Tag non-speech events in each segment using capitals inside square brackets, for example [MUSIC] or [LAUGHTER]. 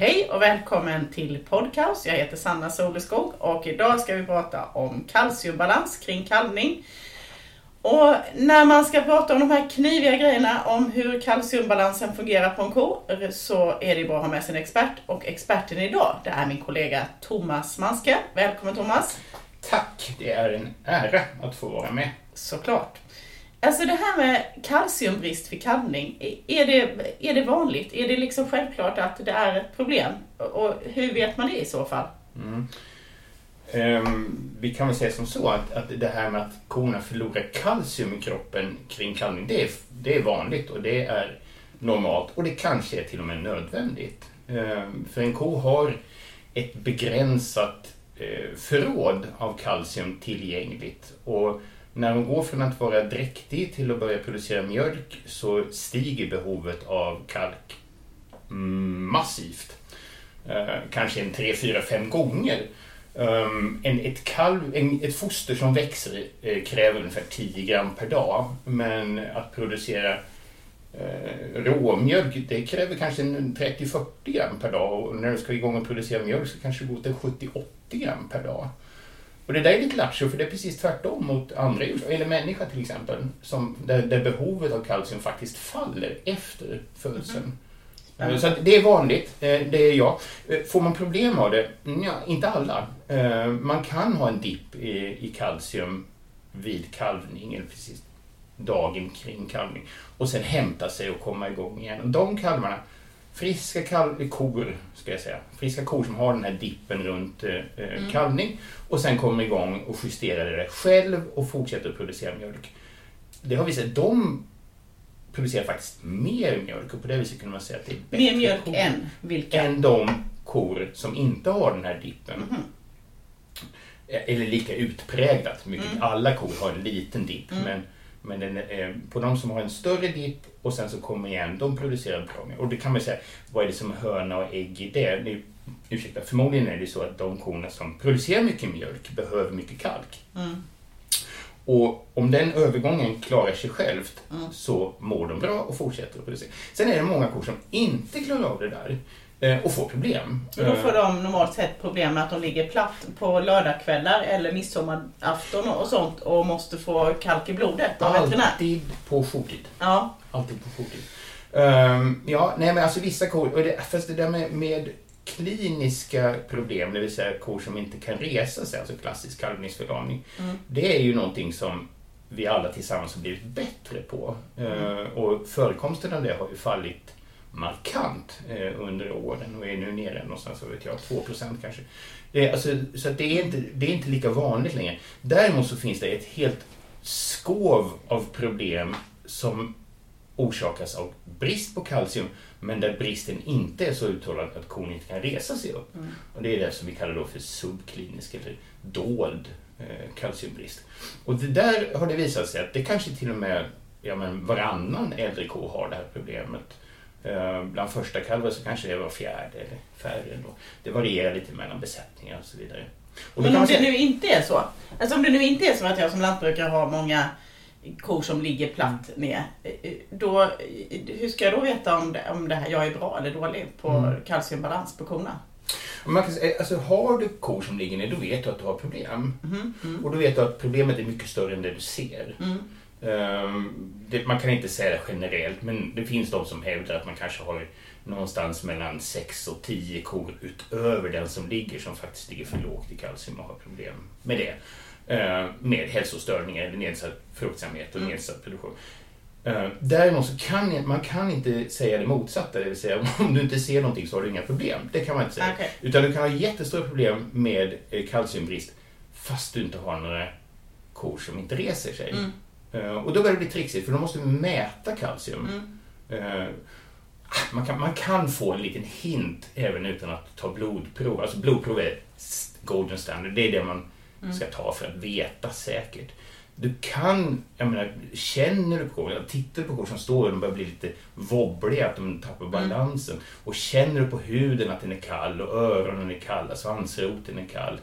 Hej och välkommen till podcast. Jag heter Sanna Soleskog och idag ska vi prata om kalciumbalans kring kalvning. Och när man ska prata om de här kniviga grejerna om hur kalciumbalansen fungerar på en ko så är det bra att ha med sig en expert. Och experten idag det är min kollega Thomas Manske. Välkommen Thomas! Tack! Det är en ära att få vara med. Såklart. Alltså det här med kalciumbrist vid kalvning, är det, är det vanligt? Är det liksom självklart att det är ett problem? Och hur vet man det i så fall? Mm. Um, vi kan väl säga som så att, att det här med att korna förlorar kalcium i kroppen kring kalvning, det är, det är vanligt och det är normalt och det kanske är till och med nödvändigt. Um, för en ko har ett begränsat uh, förråd av kalcium tillgängligt och när hon går från att vara dräktig till att börja producera mjölk så stiger behovet av kalk massivt. Eh, kanske en 3, 4, 5 gånger. Um, en, ett, kalv, en, ett foster som växer eh, kräver ungefär 10 gram per dag. Men att producera eh, råmjölk det kräver kanske 30-40 gram per dag. Och när du ska igång och producera mjölk så kanske det går till 70-80 gram per dag. Och det där är lite lattjo för det är precis tvärtom mot andra djur, eller människa till exempel, som, där, där behovet av kalcium faktiskt faller efter födseln. Mm. Så det är vanligt, eh, det är jag. Eh, får man problem av det? Ja, inte alla. Eh, man kan ha en dipp i kalcium vid kalvning, eller precis dagen kring kalvning. Och sen hämta sig och komma igång igen. De kalvarna friska kalv, kor, ska jag säga. Friska kor som har den här dippen runt eh, eh, mm. kalvning och sen kommer igång och justerar det själv och fortsätter att producera mjölk. Det har visat att de producerar faktiskt mer mjölk och på det viset kunde man säga att det är bättre Mer mjölk kor än vilka? Än de kor som inte har den här dippen. Mm. Eller lika utpräglat mycket. Mm. Alla kor har en liten dipp mm. men men den är, på de som har en större dipp och sen så kommer igen, de producerar bra mer. Och det kan man säga, vad är det som höna och ägg i det? det ursäkta, förmodligen är det så att de korna som producerar mycket mjölk behöver mycket kalk. Mm. Och om den övergången klarar sig självt mm. så mår de bra och fortsätter att producera. Sen är det många kor som inte klarar av det där. Eh, och får problem. Och då får de normalt sett problem med att de ligger platt på lördagskvällar eller midsommarafton och sånt och måste få kalk i blodet av veterinär. Alltid på jourtid. Ja. Alltid på jourtid. Um, ja, nej men alltså vissa kor, och det, fast det där med, med kliniska problem, det vill säga kor som inte kan resa sig, alltså klassisk kalvningsförlamning. Mm. Det är ju någonting som vi alla tillsammans har blivit bättre på. Mm. Uh, och förekomsten av det har ju fallit markant eh, under åren och är nu nere någonstans, vet jag, 2% kanske. Det, alltså, så det, är inte, det är inte lika vanligt längre. Däremot så finns det ett helt skov av problem som orsakas av brist på kalcium men där bristen inte är så uttalad att kon inte kan resa sig upp. Mm. Och det är det som vi kallar då för subklinisk eller dold eh, kalciumbrist. Och det där har det visat sig att det kanske till och med ja, men varannan äldre ko har det här problemet. Eh, bland första kalvar så kanske det var fjärde eller färre. Ändå. Det varierar lite mellan besättningar och så vidare. Och Men om det nu inte är så? Alltså om det nu inte är så att jag som lantbrukare har många kor som ligger platt mm. ner. Eh, då, hur ska jag då veta om, det, om det här, jag är bra eller dålig på mm. kalciumbalans på korna? Man kan säga, alltså, har du kor som ligger ner, då vet du att du har problem. Mm. Mm. Och då vet du att problemet är mycket större än det du ser. Ehm, det, man kan inte säga det generellt, men det finns de som hävdar att man kanske har någonstans mellan 6 och 10 kor utöver den som ligger som faktiskt ligger för lågt i kalcium och har problem med det. Ehm, med hälsostörningar eller nedsatt fruktsamhet och mm. nedsatt produktion. Ehm, däremot så kan man kan inte säga det motsatta, det vill säga [LAUGHS] om du inte ser någonting så har du inga problem. Det kan man inte säga. Okay. Utan du kan ha jättestora problem med eh, kalciumbrist fast du inte har några kor som inte reser sig. Mm. Eh, och då börjar det bli trixigt för då måste vi mäta kalcium. Mm. Eh, man, kan, man kan få en liten hint även utan att ta blodprov. Alltså blodprov är golden standard. Det är det man mm. ska ta för att veta säkert. Du kan, jag menar, känner du på kor, tittar du på kor som står och de börjar bli lite wobbliga, att de tappar mm. balansen. Mm. Och känner du på huden att den är kall och öronen är kalla, svansroten är kall.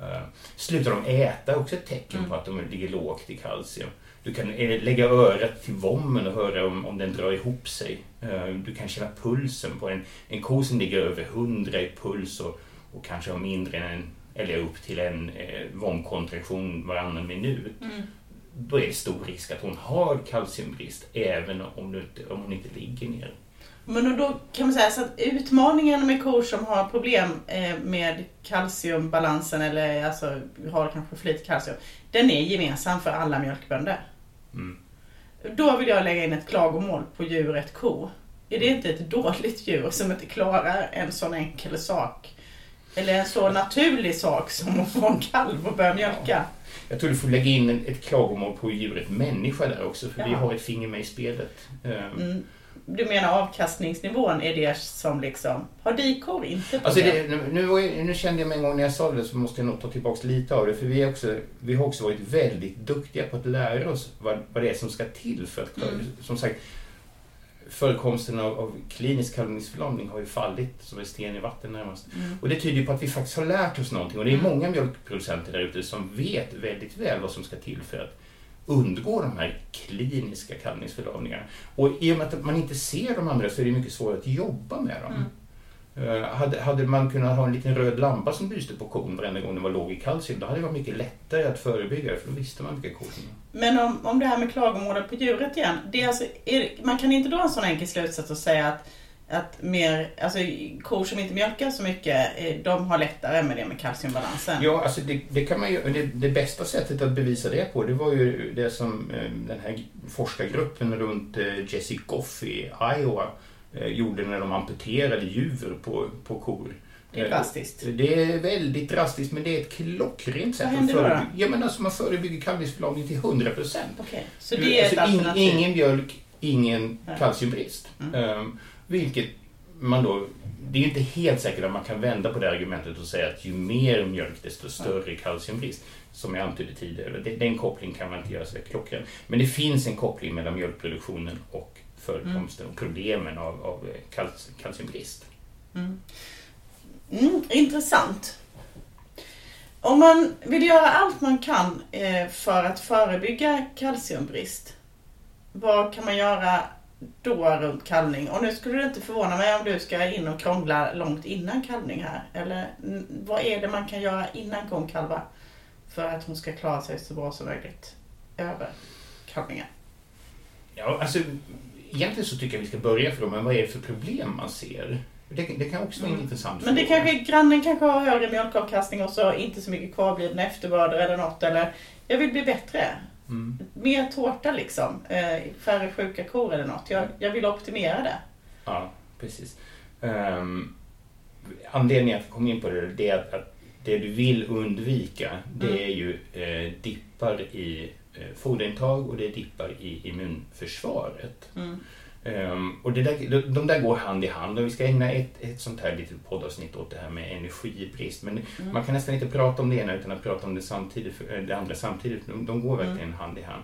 Eh, Slutar de äta är också ett tecken Mm. på att de ligger lågt i kalcium. Du kan eh, lägga örat till vommen och höra om, om den drar ihop sig. Eh, Du kan känna pulsen på en, en ko som ligger över 100 i puls och, och kanske har mindre än en, eller upp till en eh, vomkontraktion varannan minut. Mm. Då är det stor risk att hon har kalciumbrist även om, du inte, om hon inte ligger ner. Men då kan man säga så att utmaningen med kor som har problem eh, med kalciumbalansen eller alltså har kanske för lite kalcium. Den är gemensam för alla mjölkbönder. Mm. Då vill jag lägga in ett klagomål på djuret ko. Är det inte ett dåligt djur som inte klarar en sån enkel sak? Eller en så naturlig sak som att få en kalv och börja mjölka? Jag tror du får lägga in ett klagomål på djuret människa där också för vi Ja. har ett finger med i spelet. Eh, Mm. Du menar avkastningsnivån är det som liksom, har dikor inte Alltså problem? det, nu, nu, kände jag mig en gång när jag sa det så måste jag nog ta tillbaka lite av det för vi, är också, vi har också varit väldigt duktiga på att lära oss vad, vad det är som ska till för att Mm. som sagt förekomsten av, av klinisk kalvningsförlamning har ju fallit som en sten i vatten närmast. Mm. Och det tyder på att vi faktiskt har lärt oss någonting och det är Mm. många mjölkproducenter där ute som vet väldigt väl vad som ska till för att undgå de här kliniska kalvningsförlamningarna. Och i och med att man inte ser de andra så är det mycket svårare att jobba med dem. Mm. Eh, hade, hade man kunnat ha en liten röd lampa som lyste på kon varenda gång den var låg i kalcium, då hade det varit mycket lättare att förebygga det, för då visste man vilka kor. Men om, om det här med klagomålet på djuret igen. Det är alltså, är, man kan inte dra en sån enkel slutsats och säga att, att mer, alltså, kor som inte mjölkar så mycket, eh, de har lättare med det med kalciumbalansen. Ja, alltså det, det kan man ju, det, det bästa sättet att bevisa det på, det var ju det som eh, den här forskargruppen runt eh, Jesse Goff i Iowa gjorde när de amputerade djur på, på kor. Det är drastiskt. Det är väldigt drastiskt, men det är ett klockrent sätt Vad då? förebygga. Ja, men alltså man förebygger kalvningsförlamning till 100 procent. Okej, så det är ett alltså, ing- alternativ. ingen mjölk, ingen Nej. kalciumbrist. Mm. Ehm, vilket man då... Det är ju inte helt säkert att man kan vända på det argumentet och säga att ju mer mjölk desto större kalciumbrist. Som jag antydde tidigare. Den kopplingen kan man inte göra så klockren. Men det finns en koppling mellan mjölkproduktionen och förekomsten och problemen av, av eh, kalci- kalciumbrist. Mm. Mm, intressant. Om man vill göra allt man kan eh, för att förebygga kalciumbrist, vad kan man göra då runt kalvning? Och nu skulle det inte förvåna mig om du ska in och krångla långt innan kalvning här. Eller vad är det man kan göra innan kon kalvar för att hon ska klara sig så bra som möjligt över kalvningen? Ja, alltså, egentligen så tycker jag vi ska börja från men vad är det för problem man ser? Det, det kan också vara Mm. intressant Men det fråga. kanske, grannen kanske har högre mjölkavkastning och så inte så mycket kvarblivna efterbörder eller något. Eller jag vill bli bättre. Mm. Mer tårta liksom. Eh, färre sjuka kor eller något. Jag, jag vill optimera det. Ja, precis. Um, anledningen att jag kom in på det, det är att, att det du vill undvika det Mm. är ju eh, dippar i eh, foderintag och det är dippar i immunförsvaret. Mm. Ehm, och det där, de, där går hand i hand och vi ska ägna ett, ett sånt här litet poddavsnitt åt det här med energibrist. Men Mm. man kan nästan inte prata om det ena utan att prata om det, samtidigt, eh, det andra samtidigt. De, de går verkligen hand i hand.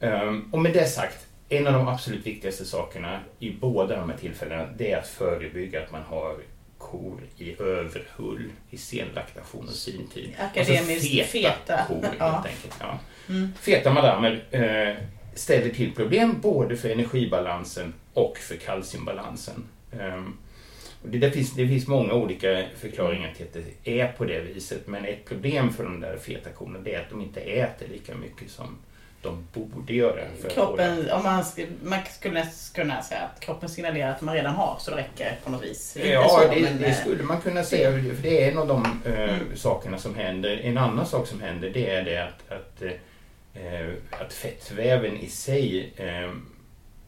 Ehm, och med det sagt, en av de absolut viktigaste sakerna i båda de här tillfällena det är att förebygga att man har kor i överhull i senlaktation och sintid. Akademiskt alltså feta, feta. kor Ja. helt enkelt. Ja. Mm. Feta madammer eh, ställer till problem både för energibalansen och för kalciumbalansen. Ehm, det, finns, det finns många olika förklaringar till att det är på det viset men ett problem för de där feta korna är att de inte äter lika mycket som de borde göra. Kroppen, om man, man skulle kunna säga att kroppen signalerar att man redan har så det räcker på något vis. Ja, så, det, men, det eh, skulle man kunna säga. För det är en av de eh, Mm. sakerna som händer. En annan sak som händer det är det att, att, eh, att fettväven i sig eh,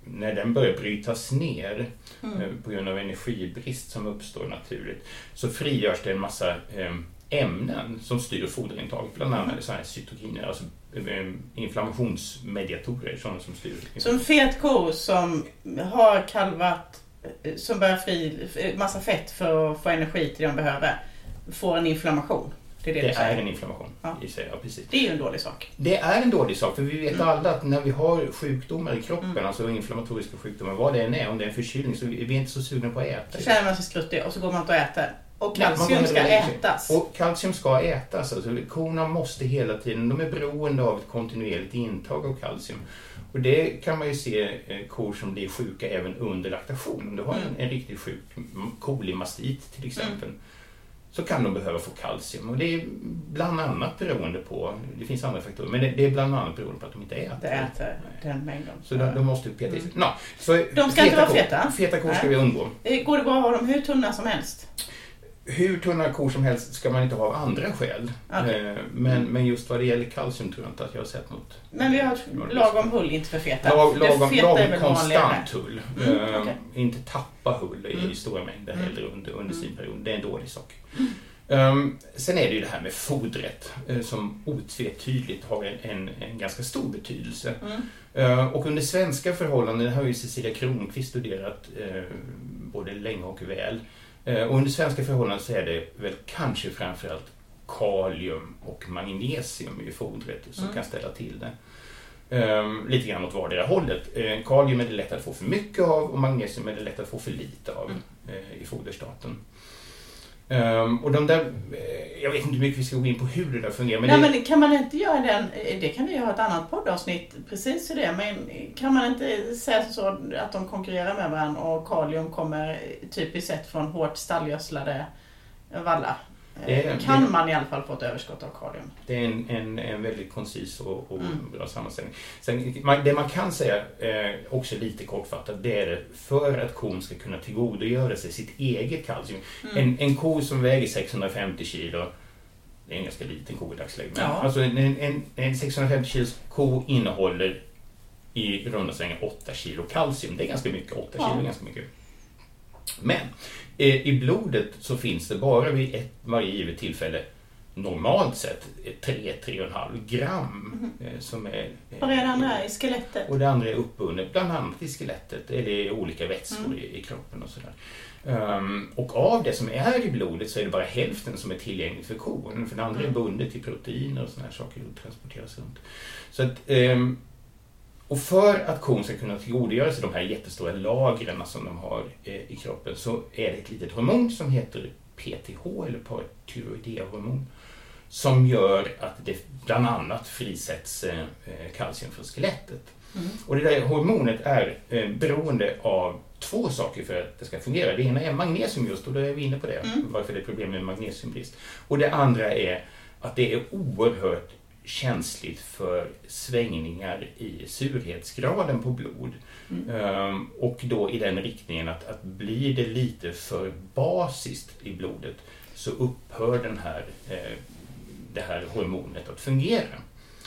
när den börjar brytas ner Mm. eh, på grund av energibrist som uppstår naturligt så frigörs det en massa eh, ämnen som styr foderintaget. Bland annat så här cytokiner, alltså eh, inflammationsmediatorer, sådana som styr. Så en fet ko som har kalvat, eh, som börjar fri eh, massa fett för att få energi till det de behöver, får en inflammation. Det är det, Det är en inflammation Ja. i sig, ja precis. Det är ju en dålig sak. Det är en dålig sak, för vi vet Mm. alla att när vi har sjukdomar i kroppen, Mm. alltså inflammatoriska sjukdomar, vad det än är, om det är en förkylning, så är vi inte så sugna på att äta. Så känner man sig skruttig och så går man inte och äter. Och kalcium ska ätas. Och kalcium ska ätas. Alltså, korna måste hela tiden, de är beroende av ett kontinuerligt intag av kalcium. Och det kan man ju se eh, kor som blir sjuka även under laktation. Om du har en, Mm. en riktigt sjuk kolimastit till exempel. Så kan de behöva få kalcium. Och det är bland annat beroende på, det finns andra faktorer, men det, är bland annat beroende på att de inte äter. Det äter den mängden. Så de, de måste peta sig. Nå, så De ska inte vara feta. Feta kor ska vi undgå. Går det bra att ha dem hur tunna som helst? Hur tunna kor som helst ska man inte ha av andra skäl. Okej. Eh, Men, men just vad det gäller kalcium tror jag inte att jag har sett något. Men vi har lagom hull, inte för feta. Lag, Det lagom, feta lagom konstant hull. Mm, Eh, okej. Inte tappa hull i, Mm. stora mängder Mm. heller under, under Mm. sin period. Det är en dålig sak. Um, sen är det ju det här med fodret eh, som otvetydigt har en, en, en ganska stor betydelse. Mm. Och under svenska förhållanden har ju Cecilia Kronqvist studerat både länge och väl. Eh, och under svenska förhållanden så är det väl kanske framförallt kalium och magnesium i fodret som Mm. kan ställa till det. Um, lite grann åt vardera hållet. Uh, kalium är det lätt att få för mycket av och magnesium är det lätt att få för lite av Mm. eh, i foderstaten. Ehm, och de där, eh, jag vet inte hur mycket vi ska gå in på hur det där fungerar. Men Nej det, men kan man inte göra den, eh, det kan vi ha ett annat poddavsnitt precis för det, men kan man inte säga så att de konkurrerar med varandra och kalium kommer typiskt sett från hårt stallgödslade vallar? Det Eh, är- Kan det- man i alla fall få ett överskott av kalium? det är en, en, en väldigt koncis och, och Mm. bra sammanställning. Sen, man, det man kan säga, eh, också lite kortfattat, det är för att kon ska kunna tillgodogöra sig sitt eget kalcium. Mm. En, en ko som väger 650 kilo, det är en ganska liten ko i dagsläget, men Ja. alltså en, en, en 650 kilos ko innehåller i runda slängar 8 kilo kalcium. Det är ganska mycket, 8 kilo Ja. är ganska mycket. Men eh, i blodet så finns det bara vid ett varje givet tillfälle normalt sett 3-3,5 gram eh, som är... eh, är det andra i skelettet? och det andra är uppbundet bland annat i skelettet eller i olika vätskor Mm. i, kroppen och sådär. Ehm, och av det som är i blodet så är det bara hälften som är tillgängligt för kon. För det andra är Mm. bundet till proteiner och sådana här saker och transporteras runt. Så att, ehm, och för att kon ska kunna tillgodogöra sig de här jättestora lagren som de har eh, i kroppen så är det ett litet hormon som heter PTH eller paratyroidehormon som gör att det bland annat frisätts eh, eh, kalcium från skelettet. Mm. Och det där hormonet är beroende av två saker för att det ska fungera. Det ena är magnesium just och då är vi inne på det, Mm. varför det är problem med magnesiumbrist. Och det andra är att det är oerhört känsligt för svängningar i surhetsgraden på blod. Mm. Ehm, och då i den riktningen att, att blir det lite för basiskt i blodet så upphör den här, eh, det här hormonet att fungera.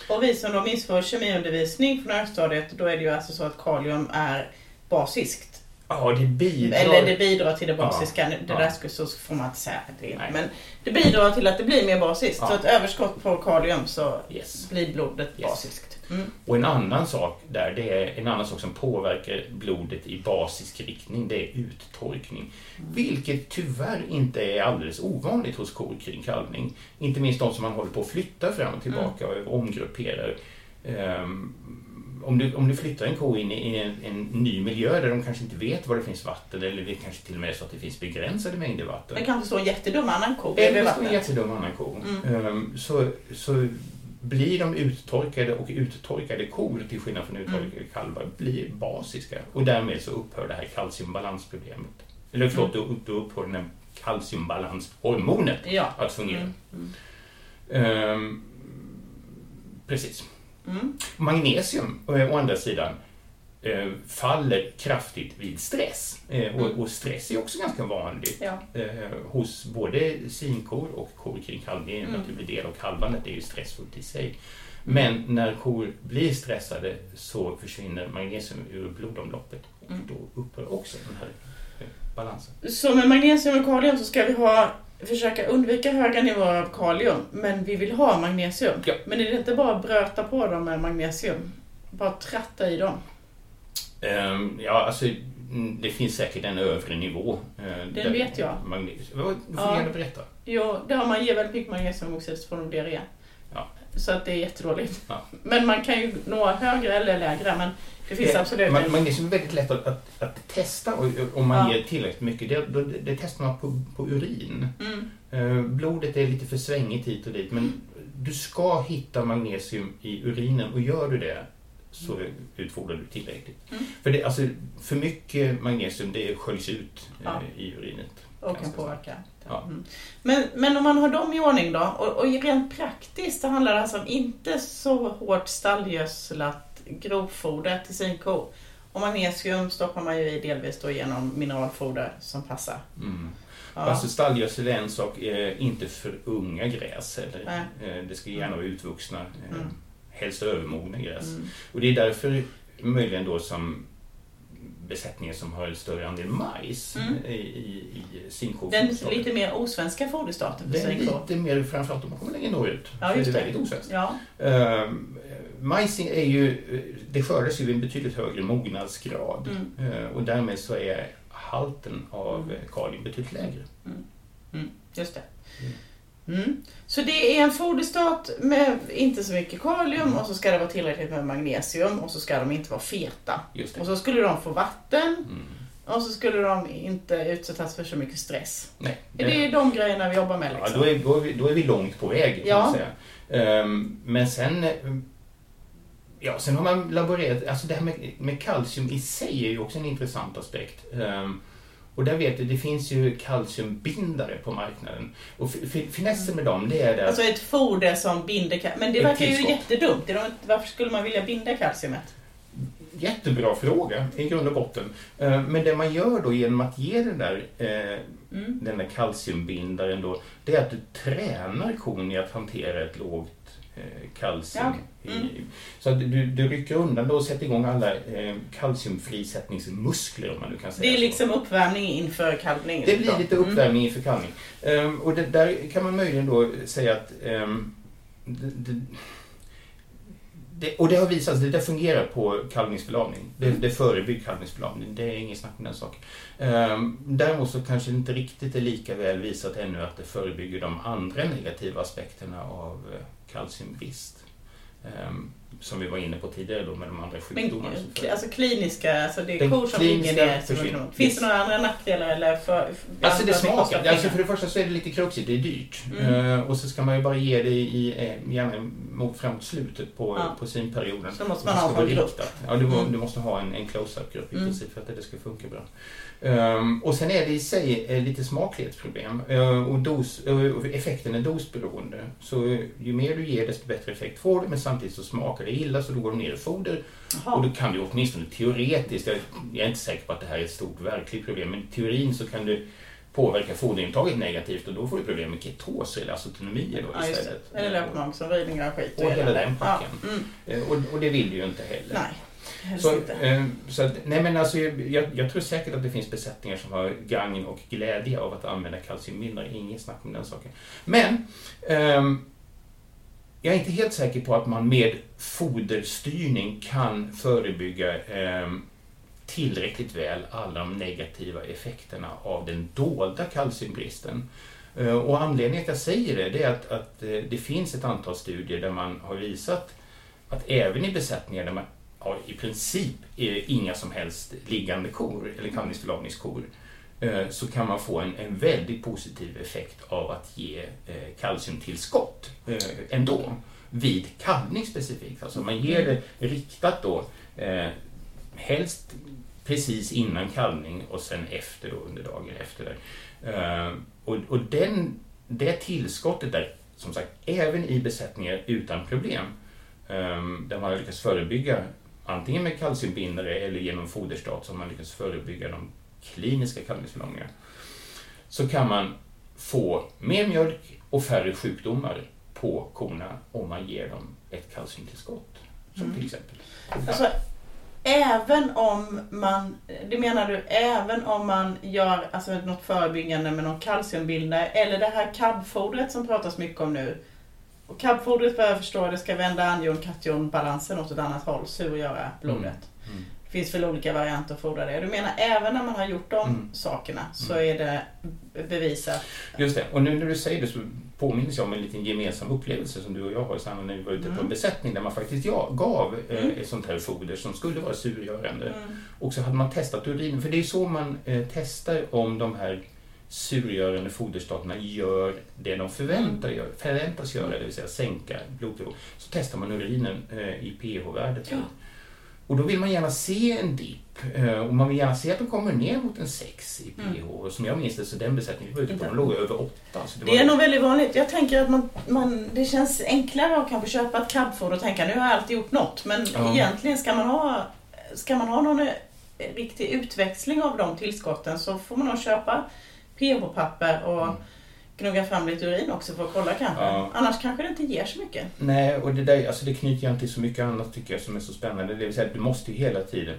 Och vi som då minns vår kemiundervisning från högstadiet, då är det ju alltså så att kalium är basiskt. Ja, det bidrar. Eller det bidrar till det basiska. Det Ja. där skulle, så får man inte säga att det är. Men det bidrar till att det blir mer basiskt. Ja. Så ett överskott på kalium så Yes. blir blodet Yes. basiskt. Mm. Och en annan sak där, det är en annan sak som påverkar blodet i basisk riktning, det är uttorkning. Vilket tyvärr inte är alldeles ovanligt hos kor kring kalvning. Inte minst de som man håller på att flytta fram och tillbaka och omgrupperar. Ehm, om, du, om du flyttar en ko in i en, en ny miljö där de kanske inte vet var det finns vatten eller det kanske till och med är så att det finns begränsade mängder vatten. Det kanske står en jättedum annan ko Eller bredvid det står en vattnet. jättedum annan ko. Mm. Ehm, så, så blir de uttorkade och uttorkade kor, till skillnad från uttorkade Mm. kalvar, blir basiska. Och därmed så upphör det här kalciumbalansproblemet. Eller förlåt, då, då upphör den här kalciumbalanshormonet Ja. att fungera. Mm. Mm. Ehm, precis. Mm. Magnesium, eh, å andra sidan, eh, faller kraftigt vid stress. Eh, och, Mm. och stress är också ganska vanligt Ja. hos både sinkor och kor kring kalvning. En Mm. naturlig del av kalvandet är ju stressfullt i sig. Men när kor blir stressade så försvinner magnesium ur blodomloppet och Mm. då upphör också den här balansen. Så med magnesium och kalium så ska vi ha, försöka undvika höga nivåer av kalium, men vi vill ha magnesium. Ja. Men är det inte bara att bröta på dem med magnesium? Bara tratta i dem? Ehm, ja, alltså mm, det finns säkert en övre nivå. eh, där vet jag. Magnesium. Du får Ja. gärna berätta. Jo, det har man ger väldigt mycket magnesiumoxid så får de diarré. Så att det är jättedåligt. Ja. Men man kan ju nå högre eller lägre, men det finns Eh, absolut man- en... Magnesium är väldigt lätt att, att, att testa om man Ja. ger tillräckligt mycket. Det, då, det testar man på, på urin. Mm, Eh, blodet är lite för svängigt hit och dit men du ska hitta magnesium i urinen och gör du det så utfodrar du tillräckligt. Mm. För, det, alltså, för mycket magnesium det sköljs ut eh, Ja. i urinet. och kan påverka. Ja. Mm. Men, men om man har dem i ordning då, och, och rent praktiskt, det handlar alltså om inte så hårt stallgödslat grovfoder till sin ko. Och magnesium stoppar man ju i delvis då genom mineralfoder som passar. Mm. Ja. Alltså stallgödsel är en sak, eh, inte för unga gräs. Eller, Nej. eh, det ska gärna vara utvuxna, eh, Mm. Helst övermogna gräs. Mm. Och det är därför möjligen då som besättningar som har en större andel majs Mm. i, i, i sin ko. Den lite mer osvenska foderstaten för Det är sin ko. lite mer, framförallt om man kommer längre norrut. Ja, just är det det. väldigt osvenskt. Ja, Ehm, majs är ju, det skördas ju vid en betydligt högre mognadsgrad. Mm. Ehm, och därmed så är halten av Mm. kalium betydligt lägre. just det. Mm. Så det är en foderstat med inte så mycket kalium Mm. och så ska det vara tillräckligt med magnesium och så ska de inte vara feta. Det. Och så skulle de få vatten Mm. och så skulle de inte utsättas för så mycket stress. Nej, Det är de grejerna vi jobbar med Ja, liksom. då, är, då, är vi, då är vi långt på väg. Ja. Ehm, men sen, ja, sen har man laborerat, alltså det här med, med kalcium i sig är ju också en intressant aspekt. Ehm, och där vet du, det finns ju kalciumbindare på marknaden. Och fi- fi- finessen med dem, det är det Alltså ett foder som binder ka- Men det verkar ju jättedumt. Varför skulle man vilja binda kalciumet? Jättebra fråga i grund och botten. Ehm, men det man gör då genom att ge den där, eh, Mm. den där kalciumbindaren då, det är att du tränar kon i att hantera ett lågt eh, kalcium. Ja, okej. Mm. Så att du, du rycker undan då och sätter igång alla eh, kalciumfrisättningsmuskler om man nu kan säga Det är så. liksom uppvärmning inför kalvning. Det blir då. lite Mm. uppvärmning inför kalvning. Ehm, och det, där kan man möjligen då säga att ehm, det, det, det, och det har visat sig, det där fungerar på kalvningsförlamning. Det, Mm. det förebygger kalvningsförlamning, det är inget snack om den saken. Um, däremot så kanske det inte riktigt är lika väl visat ännu att det förebygger de andra negativa aspekterna av eh, kalciumbrist. Som vi var inne på tidigare då med de andra Men sjukdomarna. förebygger. alltså kliniska, alltså det är kor som ligger ner. försvinner. Finns det några andra nackdelar eller för, för Alltså det smakar. pengar? Alltså för det första så är det lite kruxigt, det är dyrt. Mm. Eh, och så ska man ju bara ge det i, eh, gärna mot framåt slutet på, Ja. på simperioden. Så måste man det ha en vara grupp. Ja, du, Mm. du måste ha en, en close-up-grupp i Mm. princip för att det ska funka bra. Ehm, och sen är det i sig eh, lite smaklighetsproblem. Eh, och dos, och effekten är dosberoende. Så ju mer du ger desto bättre effekt får du men samtidigt så smakar det illa så då går de ner i foder. Och Jaha. då kan du åtminstone teoretiskt, jag, jag är inte säker på att det här är ett stort verkligt problem, men i teorin så kan du påverka foderintaget negativt och då får du problem med ketoser eller azotonomier då Ja, istället. det. Eller löpmagsavridningar och skit. Och hela den packen. Ja. Mm. Eh, Och, och det vill du ju inte heller. Nej, helst Så, inte. eh, så att, nej men alltså, jag, jag tror säkert att det finns besättningar som har gagn och glädje av att använda kalciumbindare. Inget snack om den saken. Men ehm, jag är inte helt säker på att man med foderstyrning kan förebygga eh, tillräckligt väl alla de negativa effekterna av den dolda kalciumbristen. Eh, Och anledningen till att jag säger det, det är att, att eh, det finns ett antal studier där man har visat att även i besättningar där man har i princip eh, inga som helst liggande kor eller kalvningsförlamningskor eh, Eh, så kan man få en, en väldigt positiv effekt av att ge eh, kalciumtillskott eh, ändå vid kalvning specifikt. Alltså man ger det riktat då eh, helst precis innan kalvning och sen efter då, under dagen efter. Eh, och och den, det tillskottet där, som sagt, även i besättningar utan problem, eh, där man har lyckats förebygga antingen med kalciumbindare eller genom foderstat så har man lyckats förebygga de kliniska kalvningsförlamningarna. Så kan man få mer mjölk och färre sjukdomar på korna om man ger dem ett kalciumtillskott. Som Mm. till exempel. Alltså, även om man, det menar du, även om man gör alltså, något förebyggande med någon kalciumbildare eller det här KAB-fodret som pratas mycket om nu. Och KAB-fodret vad jag förstår det ska vända anion-kation-balansen åt ett annat håll, surgöra blodet. Mm. Det finns väl olika varianter att fodra det. Du menar även när man har gjort de Mm. sakerna så Mm. är det bevisat? Just det, och nu när du säger det så påminns jag om en liten gemensam upplevelse som du och jag har Sanna när vi var ute på en Mm. besättning där man faktiskt ja, gav eh, Mm. ett sånt här foder som skulle vara surgörande. Mm. Och så hade man testat urinen, för det är så man eh, testar om de här surgörande foderstaterna gör det de förväntar gör, förväntas göra, det vill säga sänka blodnivån. Så testar man urinen eh, i pH-värdet. Ja. Och då vill man gärna se en dipp eh, och man vill gärna se att de kommer ner mot en 6 i pH. Och som jag minns det så den besättningen vi var ute på, Mm. De låg över 8. Så Det är nog väldigt vanligt. Jag tänker att man, man, det känns enklare att kanske köpa ett krabbfoder och tänka nu har jag alltid gjort något. Men Ja. egentligen ska man ha, ska man ha någon eh, riktig utväxling av de tillskotten så får man nog köpa pH-papper och Mm. Gnugga fram lite urin också för att kolla kanske. Ja. Annars kanske det inte ger så mycket. Nej, och det, där, alltså det knyter jag till så mycket annat tycker jag som är så spännande. Det vill säga, du måste ju hela tiden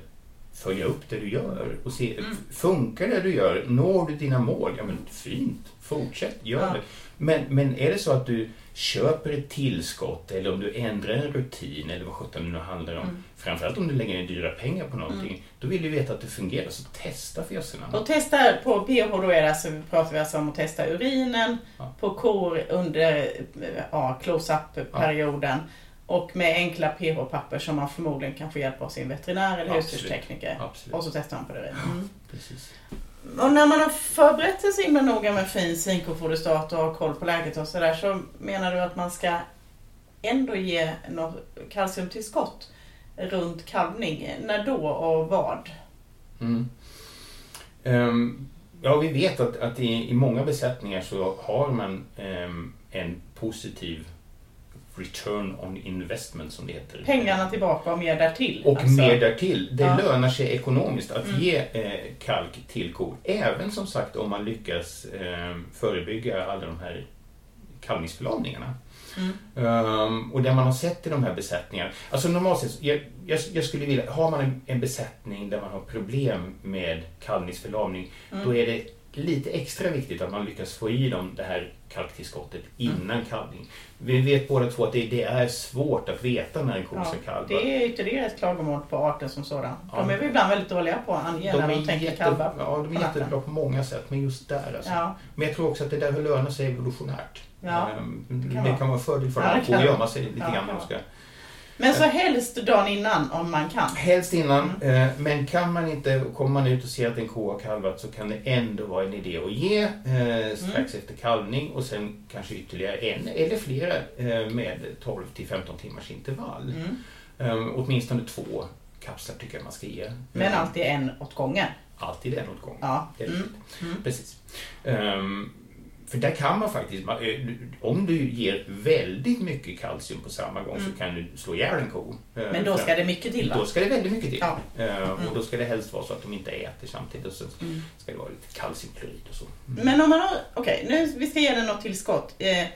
följa upp det du gör och se, Mm. funkar det du gör? Når du dina mål? Ja men fint, fortsätt, gör Ja. det. Men, men är det så att du köper ett tillskott eller om du ändrar en rutin eller vad sjutton det nu handlar om. Mm. Framförallt om du lägger ner dyra pengar på någonting. Då vill du veta att det fungerar, så testa för jösse. Och testa på pH då är det alltså, pratar vi alltså om att testa urinen Ja. på kor under ja, close-up-perioden. Och med enkla pH-papper som man förmodligen kan få hjälp av sin veterinär eller husdjurstekniker. Och så testar man på urin. Mm. Precis. Och när man har förberett sig så himla noga med fin zinkofoderstat och har koll på läget och sådär så menar du att man ska ändå ge något kalciumtillskott runt kalvning. När då och vad? Mm. Um, ja, vi vet att, att i, i många besättningar så har man um, en positiv return on investment som det heter. Pengarna tillbaka och mer därtill. Och alltså. mer därtill. Det Ja. lönar sig ekonomiskt att Mm. ge eh, kalk till kor. Även som sagt om man lyckas eh, förebygga alla de här kalvningsförlamningarna. Mm. Ehm, och det man har sett i de här besättningarna. Alltså normalt sett, jag, jag, jag skulle vilja, har man en, en besättning där man har problem med kalvningsförlamning, Mm. då är det lite extra viktigt att man lyckas få i dem det här kalktillskottet Mm. innan kalvning. Vi vet båda två att det, det är svårt att veta när en ko Ja, ska kalva. det är ytterligare ett klagomål på arten som sådan. De Ja. är väl ibland väldigt dåliga på att ange när de tänker jätte, kalva. ja, de är jättebra på många sätt, men just där alltså. Ja, Men jag tror också att det där lönar sig evolutionärt. Ja, Ehm, kan det kan vara en fördel för Ja, det att få gömma sig lite Ja, grann. Men så helst dagen innan om man kan. Helst innan, Mm. eh, men kan man inte, kommer man ut och ser att en ko har kalvat så kan det ändå vara en idé att ge eh, strax Mm. efter kalvning och sen kanske ytterligare en eller flera eh, med 12 till 15 timmars intervall. Mm. Eh, åtminstone två kapslar tycker jag man ska ge. Men alltid en åt gången. Alltid en åt gången. Ja. Mm. Mm. Precis. Ehm, för där kan man faktiskt, eh, om du ger väldigt mycket kalcium på samma gång Mm. så kan du slå ihjäl en ko. Eh, Men då för- ska det mycket till va? Då ska det väldigt mycket till. Ja. Eh, Mm. Och då ska det helst vara så att de inte äter samtidigt och så Mm. ska det vara lite kalciumklorid och så. Mm. Men om man har, okej nu vi ska ge den något tillskott. Eh,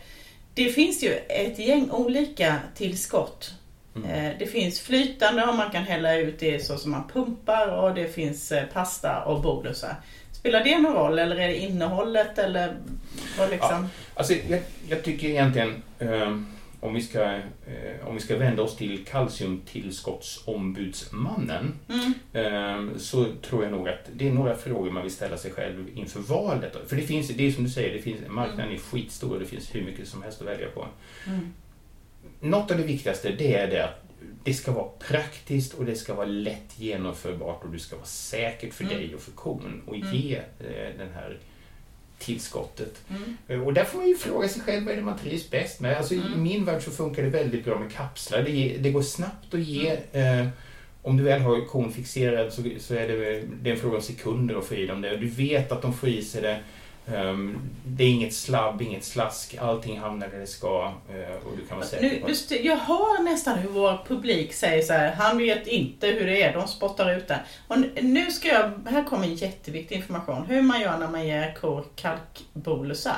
det finns ju ett gäng olika tillskott. Mm. Eh, det finns flytande och man kan hälla ut det så som man pumpar och det finns eh, pasta och bolusar. Spelar det någon roll eller är det innehållet eller vad liksom? Alltså, jag, jag tycker egentligen, eh, om, vi ska, eh, om vi ska vända oss till kalciumtillskottsombudsmannen, Mm. eh, så tror jag nog att det är några frågor man vill ställa sig själv inför valet. För det finns, det är som du säger, det finns, marknaden är skitstor och det finns hur mycket som helst att välja på. Mm. Något av det viktigaste det är det att det ska vara praktiskt och det ska vara lätt genomförbart och det ska vara säkert för Mm. dig och för kon och Mm. ge eh, den här tillskottet. Mm. Eh, Och där får man ju fråga sig själv vad är det man trivs bäst med. Alltså, I Mm. min värld så funkar det väldigt bra med kapslar. Det, det går snabbt att ge. Eh, om du väl har kon fixerad så, så är det, det är en fråga om sekunder att få i dem det. Du vet att de får i sig det. Ehm, det är inget slabb, inget slask. Allting hamnar där det ska. eh, och du kan vara säker på att... jag hör nästan hur vår publik säger så här, han vet inte hur det är, de spottar ut det. Och nu ska jag, här kommer en jätteviktig information, hur man gör när man ger kor kalkbolusar.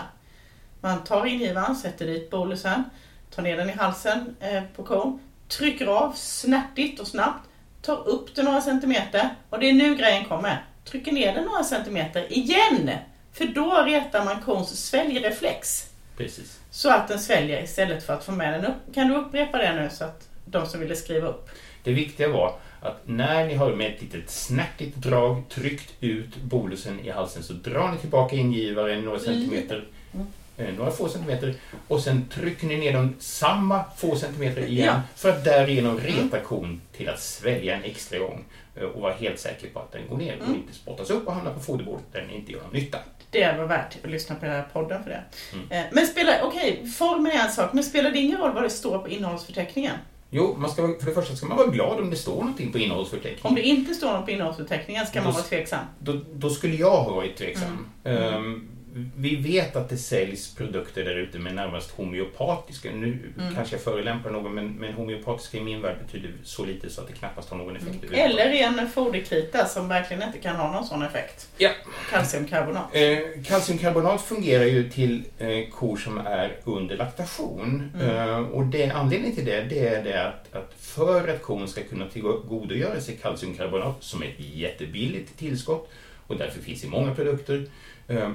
Man tar ingivaren, sätter dit bolusen, tar ner den i halsen eh, på kon, trycker av snärtigt och snabbt, tar upp det några centimeter och det är nu grejen kommer. Trycker ner den några centimeter igen! För då retar man kons sväljreflex. Precis. Så att den sväljer istället för att få med den upp. Kan du upprepa det nu så att de som ville skriva upp. Det viktiga var att när ni har med ett litet snärtigt drag tryckt ut bolusen i halsen så drar ni tillbaka ingivaren några Mm. centimeter. eh, några få centimeter och sen trycker ni ner dem samma få centimeter igen Ja. för att därigenom reta kon till att svälja en extra gång eh, och vara helt säker på att den går ner och Mm. inte spottas upp och hamnar på foderbordet där den inte gör någon nytta. Det var värt att lyssna på den här podden för det. Mm. Eh, Men spelar, okej, formen är en sak, men spelar det ingen roll vad det står på innehållsförteckningen? Jo, man ska, för det första ska man vara glad om det står någonting på innehållsförteckningen. Om det inte står något på innehållsförteckningen ska man Då- vara tveksam. då, då skulle jag ha varit tveksam. Mm. Ehm, vi vet att det säljs produkter där ute med närmast homeopatiska, nu Mm. kanske jag förolämpar någon, men, men homeopatiska i min värld betyder så lite så att det knappast har någon effekt Mm. Eller en foderkrita som verkligen inte kan ha någon sån effekt. Ja. Kalciumkarbonat. Eh, kalciumkarbonat fungerar ju till eh, kor som är under laktation. Mm. Eh, och det, anledningen till det, det är det att, att för att kon ska kunna tillgodogöra sig kalciumkarbonat, som är ett jättebilligt tillskott och därför finns i många produkter,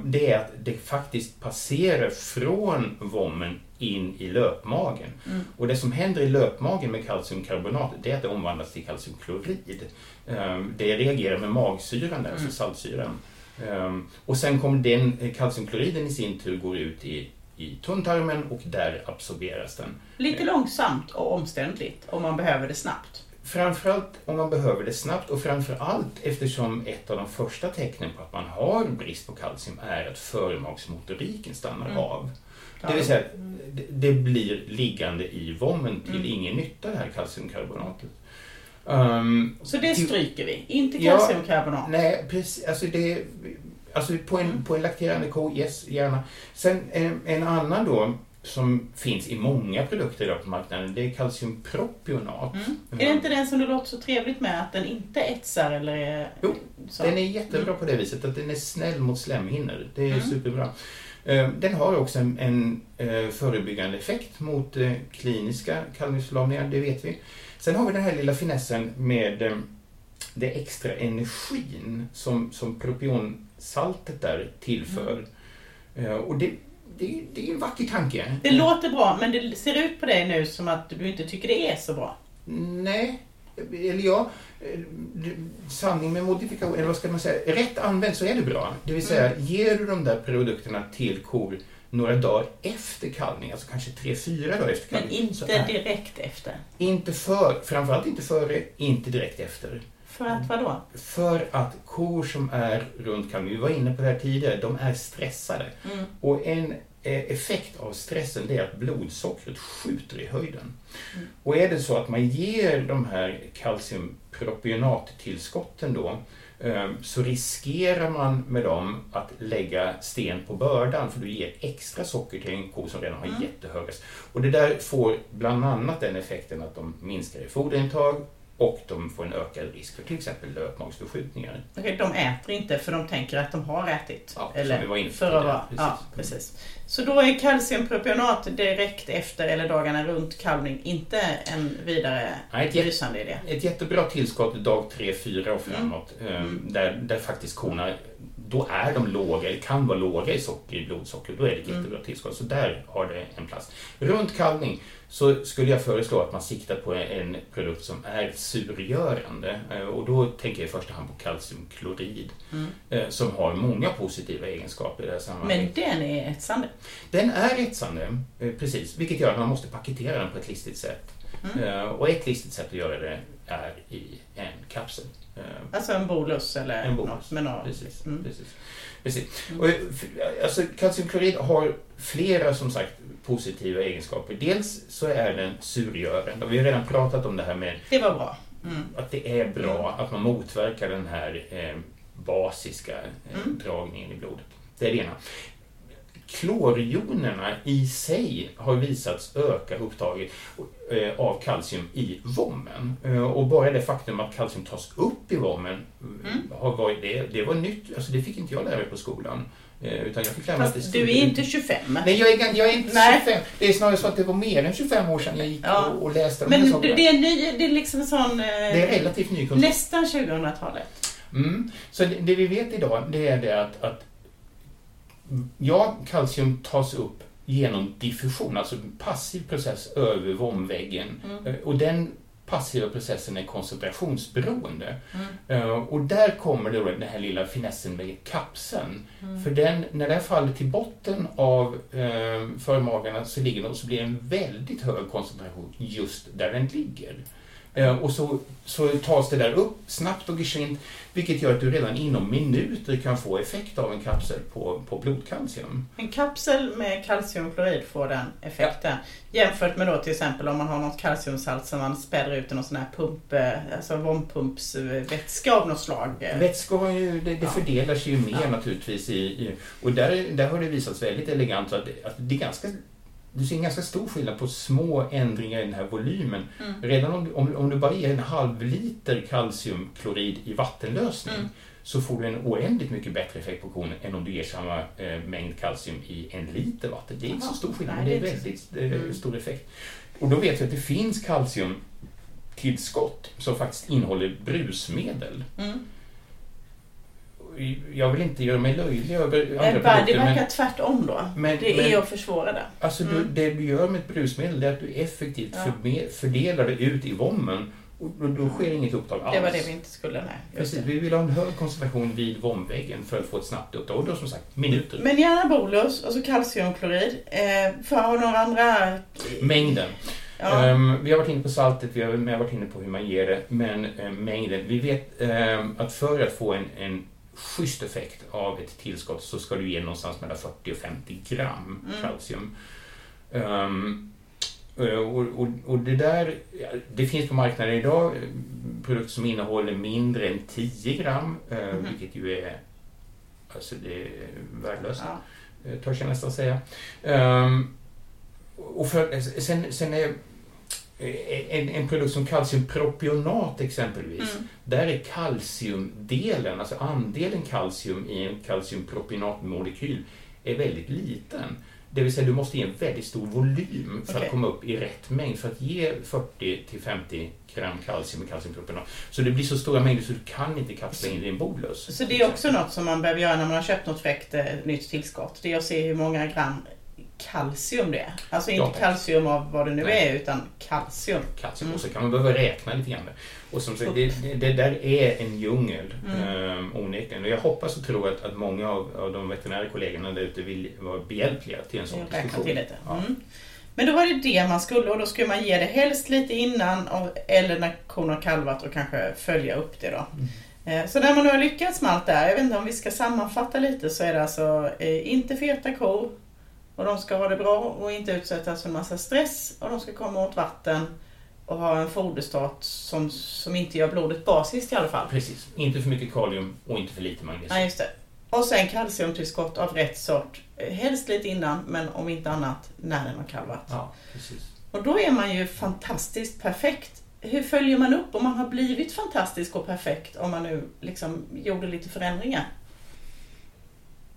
det är att det faktiskt passerar från vommen in i löpmagen. Mm. Och det som händer i löpmagen med kalciumkarbonat, det är att det omvandlas till kalciumklorid. Eh, Det reagerar med magsyran där, Mm. alltså saltsyran. Um, och sen kommer den kalciumkloriden i sin tur går ut i, i tunntarmen och där absorberas den. Lite långsamt och omständligt om man behöver det snabbt. Framförallt om man behöver det snabbt och framförallt eftersom ett av de första tecknen på att man har brist på kalcium är att förmaksmotoriken stannar Mm. av. Det vill säga, det, det blir liggande i vommen till Mm. ingen nytta det här kalciumkarbonatet. Um, Så det stryker vi. Inte Ja, kalciumkarbonat. Nej, precis. Alltså, det, alltså på, en, Mm. på en lakterande ko, yes, gärna. Sen en, en annan då som finns i många produkter idag på marknaden, det är kalciumpropionat. Mm. Är det inte den som det låter så trevligt med, att den inte etsar eller är... Jo, så? Den är jättebra på det viset, att den är snäll mot slemhinnor. Det är Mm. superbra. Eh, Den har också en, en eh, förebyggande effekt mot eh, kliniska kallningsförlamningar, det vet vi. Sen har vi den här lilla finessen med det extra energin som, som propionsaltet där tillför. Eh, Och det, det, det är en vacker tanke. Det låter bra, men det ser ut på dig nu som att du inte tycker det är så bra. Nej, eller ja, sanning med modifikation, eller vad ska man säga, rätt använt så är det bra. Det vill säga, ger du de där produkterna till kor några dagar efter kallning, alltså kanske tre, fyra dagar efter Men kallning. så inte är- direkt efter. Inte för, framförallt inte före, inte direkt efter. För att vadå? För att kor som är runt kallning, vi var inne på det här tidigare, de är stressade. Mm. Och en effekt av stressen det är att blodsockret skjuter i höjden. Mm. Och är det så att man ger de här kalciumpropionattillskotten då eh, så riskerar man med dem att lägga sten på bördan för du ger extra socker till en ko som redan har Mm. jättehöga Och det där får bland annat den effekten att de minskar i foderintag och de får en ökad risk för till exempel löpmagsförskjutningar. Okej, de äter inte för de tänker att de har ätit. Ja, eller som vi var inne på för att tidigare. vara, ja, precis. Så då är kalciumpropionat direkt efter eller dagarna runt kalvning inte en vidare Nej, ett lysande idé. Ett jättebra tillskott dag 3, 4 och framåt. eh, Mm. Där, där faktiskt korna, då är de låga, eller kan vara låga i socker, i blodsocker. Då är det ett Mm. jättebra tillskott. Så där har det en plats. Runt kalvning så skulle jag föreslå att man siktar på en produkt som är surgörande. Eh, Och då tänker jag i första hand på kalciumklorid. Mm. eh, Som har många positiva egenskaper i det här sammanhanget. Men den är etsande. Den är etsande, eh, precis. Vilket gör att man måste paketera den på ett listigt sätt. Mm. Och ett listigt sätt att göra det är i en kapsel. Eh, Alltså en bolus eller En bolus. något med något. Precis. Mm. precis. precis. Mm. Och, eh, alltså, kalciumklorid har flera som sagt positiva egenskaper. Dels så är den surgörande. Vi har redan pratat om det här med Det var bra. Mm. att det är bra att man motverkar den här eh, basiska eh, Mm. dragningen i blodet. Det är det ena. Klorjonerna i sig har visats öka upptaget eh, av kalcium i vommen. Eh, och bara det faktum att kalcium tas upp i vommen eh, Mm. har varit, det, det var nytt. Alltså det fick inte jag lära mig på skolan. Eh, utan jag fick lära mig att det Fast du är inte 25. Nej, jag är, jag är inte Nej. 25. Det är snarare så att det var mer än 25 år sedan jag gick Ja. och, och läste de här Men det, sakerna. det är ny, det är liksom sån... eh, Det är relativt ny kunskap. Nästan 2000-talet. Mm. Så det, det vi vet idag det är det att, att ja, kalcium tas upp genom diffusion, alltså en passiv process över vomväggen. Mm. Eh, Och den passiva processen är koncentrationsberoende. Mm. Eh, och där kommer då den här lilla finessen med kapseln. Mm. För den, när den faller till botten av eh, förmagarna så, ligger den, så blir det en väldigt hög koncentration just där den ligger. Eh, och så, så tas det där upp snabbt och geschwint, vilket gör att du redan inom minuter kan få effekt av en kapsel på, på blodkalcium. En kapsel med kalciumklorid får den effekten. Jämfört med då till exempel om man har något kalciumsalt som man späder ut i någon sån här pump, eh, alltså vompumpsvätska av något slag. Vätskor har ju, det, det Ja. fördelar sig ju mer Ja. naturligtvis i, i och där, där har det visats väldigt elegant att, att det är ganska du ser en ganska stor skillnad på små ändringar i den här volymen. Mm. Redan om, om, om du bara ger en halv liter kalciumklorid i vattenlösning Mm. så får du en oändligt mycket bättre effekt på kon än om du ger samma eh, mängd kalcium i en liter vatten. Det är inte så stor skillnad, men det är väldigt eh, Mm. stor effekt. Och då vet vi att det finns kalciumtillskott som faktiskt innehåller brusmedel. Mm. Jag vill inte göra mig löjlig över andra Det produkter, verkar men, tvärtom då. men, Det men är att försvåra det. alltså du, Mm. det du gör med ett brusmedel det är att du effektivt Ja. fördelar det ut i vommen och då, sker inget upptag alls. Det var det vi inte skulle, nej. Precis, det. vi vill ha en hög koncentration vid vomväggen för att få ett snabbt upptag. Och då som sagt, minuter. Men gärna bolus och så kalciumklorid. Eh, för har några andra... Mängden. Ja. Ehm, vi har varit inne på saltet, vi har, varit inne på hur man ger det, men eh, mängden. Vi vet ehm, att för att få en, en schysst effekt av ett tillskott så ska du ge någonstans mellan 40 och 50 gram Mm. kalcium. Eh, och, och, och det där, det finns på marknaden idag eh, produkter som innehåller mindre än 10 gram, Mhm. vilket ju är, alltså det är värdelöst ja. törs jag nästan säga. Ehm, och för, sen, sen är en, en produkt som kalciumpropionat exempelvis, Mm. där är kalciumdelen, alltså andelen kalcium i en kalciumpropionatmolekyl, är väldigt liten. Det vill säga du måste ge en väldigt stor volym för Okej. att komma upp i rätt mängd för att ge 40 till 50 gram kalcium i kalciumpropionat. Så det blir så stora mängder så du kan inte kapsla in i en bolus. Så det är också något som man behöver göra när man har köpt något fräckt eh, nytt tillskott. Det är att se hur många gram kalcium det är. Alltså inte kalcium av vad det nu Nej. är, utan kalcium. kalcium Mm. och så kan man behöva räkna lite grann. Och som sagt, det, det, det där är en djungel Mm. mm. onekligen. Och jag hoppas och tror att, att många av, av de veterinära kollegorna där ute vill vara behjälpliga till en sån Jag diskussion. till lite. Ja. Mm. Men då var det det man skulle och då skulle man ge det helst lite innan och, eller när kon har kalvat och kanske följa upp det då. Mm. Eh, Så när man nu har lyckats med allt det här, jag vet inte om vi ska sammanfatta lite, så är det alltså eh, inte feta kor och de ska ha det bra och inte utsättas för en massa stress och de ska komma åt vatten och ha en foderstat som, som inte gör blodet basiskt i alla fall. Precis. Inte för mycket kalium och inte för lite magnesium. Ja, just det. Och sen kalciumtillskott av rätt sort. Helst lite innan, men om inte annat när den har kalvat. Ja, precis. Och då är man ju fantastiskt perfekt. Hur följer man upp om man har blivit fantastisk och perfekt om man nu liksom gjorde lite förändringar?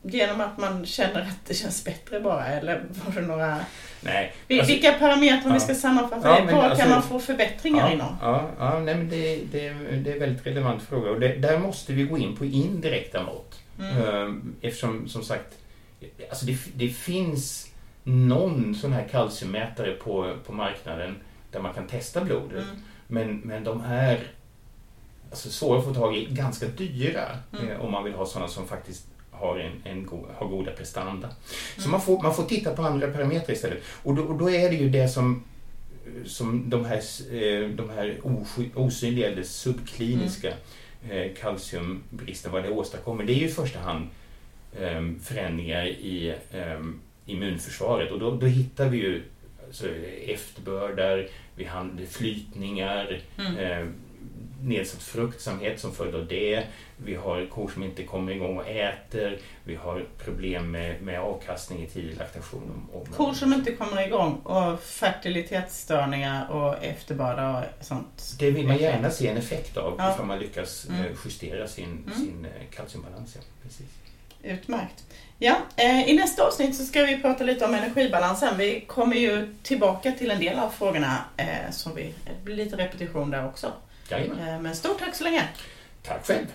Genom att man känner att det känns bättre bara, eller var det några... Nej, alltså- Vilka parametrar, om vi ja. ska sammanfatta Ja, var alltså- kan man få förbättringar ja, inom? Ja, ja nej, men det, det, det är en väldigt relevant fråga och det, där måste vi gå in på indirekta mått. Mm. Ehm, Eftersom, som sagt, alltså det, det finns någon sån här kalciummätare på, på marknaden där man kan testa blodet. Mm. Men, men de är alltså, svåra att få tag i, ganska dyra Mm. eh, om man vill ha sådana som faktiskt har, en, en go, har goda prestanda. Så Mm. man får, man får titta på andra parametrar istället. Och då, och då är det ju det som, som de här, eh, de här osynliga eller subkliniska eh, kalciumbristen, vad det åstadkommer, det är ju i första hand eh, förändringar i eh, immunförsvaret och då, då hittar vi ju alltså, efterbördar, vi har flytningar, Mm. Nedsatt fruktsamhet som följd av det. Vi har kor som inte kommer igång och äter. Vi har problem med, med avkastning i tidig laktation. Och, och, Kor som inte kommer igång och fertilitetsstörningar och efterbörda och sånt. Det vill man gärna se en effekt av Ja. ifall man lyckas eh, Mm. justera sin, Mm. sin eh, kalciumbalans. Ja. Precis. Utmärkt. Ja, eh, I nästa avsnitt så ska vi prata lite om energibalansen. Vi kommer ju tillbaka till en del av frågorna, eh, så vi, det blir lite repetition där också. Jajamän. Eh, men stort tack så länge. Tack själv.